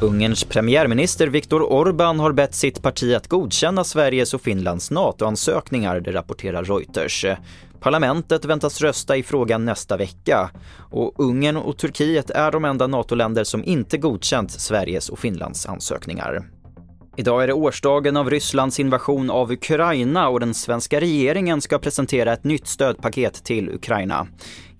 Ungerns premiärminister Viktor Orbán har bett sitt parti att godkänna Sveriges och Finlands NATO-ansökningar, det rapporterar Reuters. Parlamentet väntas rösta i frågan nästa vecka och Ungern och Turkiet är de enda NATO-länder som inte godkänt Sveriges och Finlands ansökningar. Idag är det årsdagen av Rysslands invasion av Ukraina och den svenska regeringen ska presentera ett nytt stödpaket till Ukraina.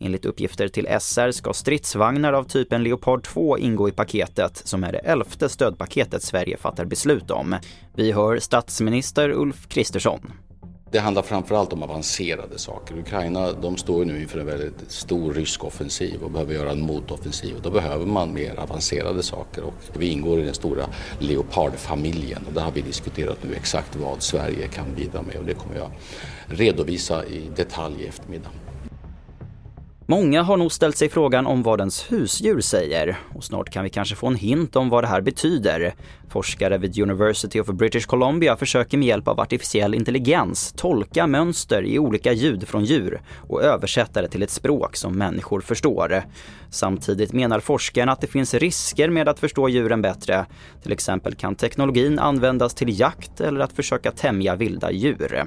Enligt uppgifter till SR ska stridsvagnar av typen Leopard 2 ingå i paketet som är det elfte stödpaketet Sverige fattar beslut om. Vi hör statsminister Ulf Kristersson. Det handlar framförallt om avancerade saker. Ukraina de står nu inför en väldigt stor rysk offensiv och behöver göra en motoffensiv. Då behöver man mer avancerade saker och vi ingår i den stora Leopardfamiljen och där har vi diskuterat nu exakt vad Sverige kan bidra med och det kommer jag redovisa i detalj i eftermiddag. Många har nog ställt sig frågan om vad ens husdjur säger och snart kan vi kanske få en hint om vad det här betyder. Forskare vid University of British Columbia försöker med hjälp av artificiell intelligens tolka mönster i olika ljud från djur och översätta det till ett språk som människor förstår. Samtidigt menar forskarna att det finns risker med att förstå djuren bättre. Till exempel kan teknologin användas till jakt eller att försöka tämja vilda djur.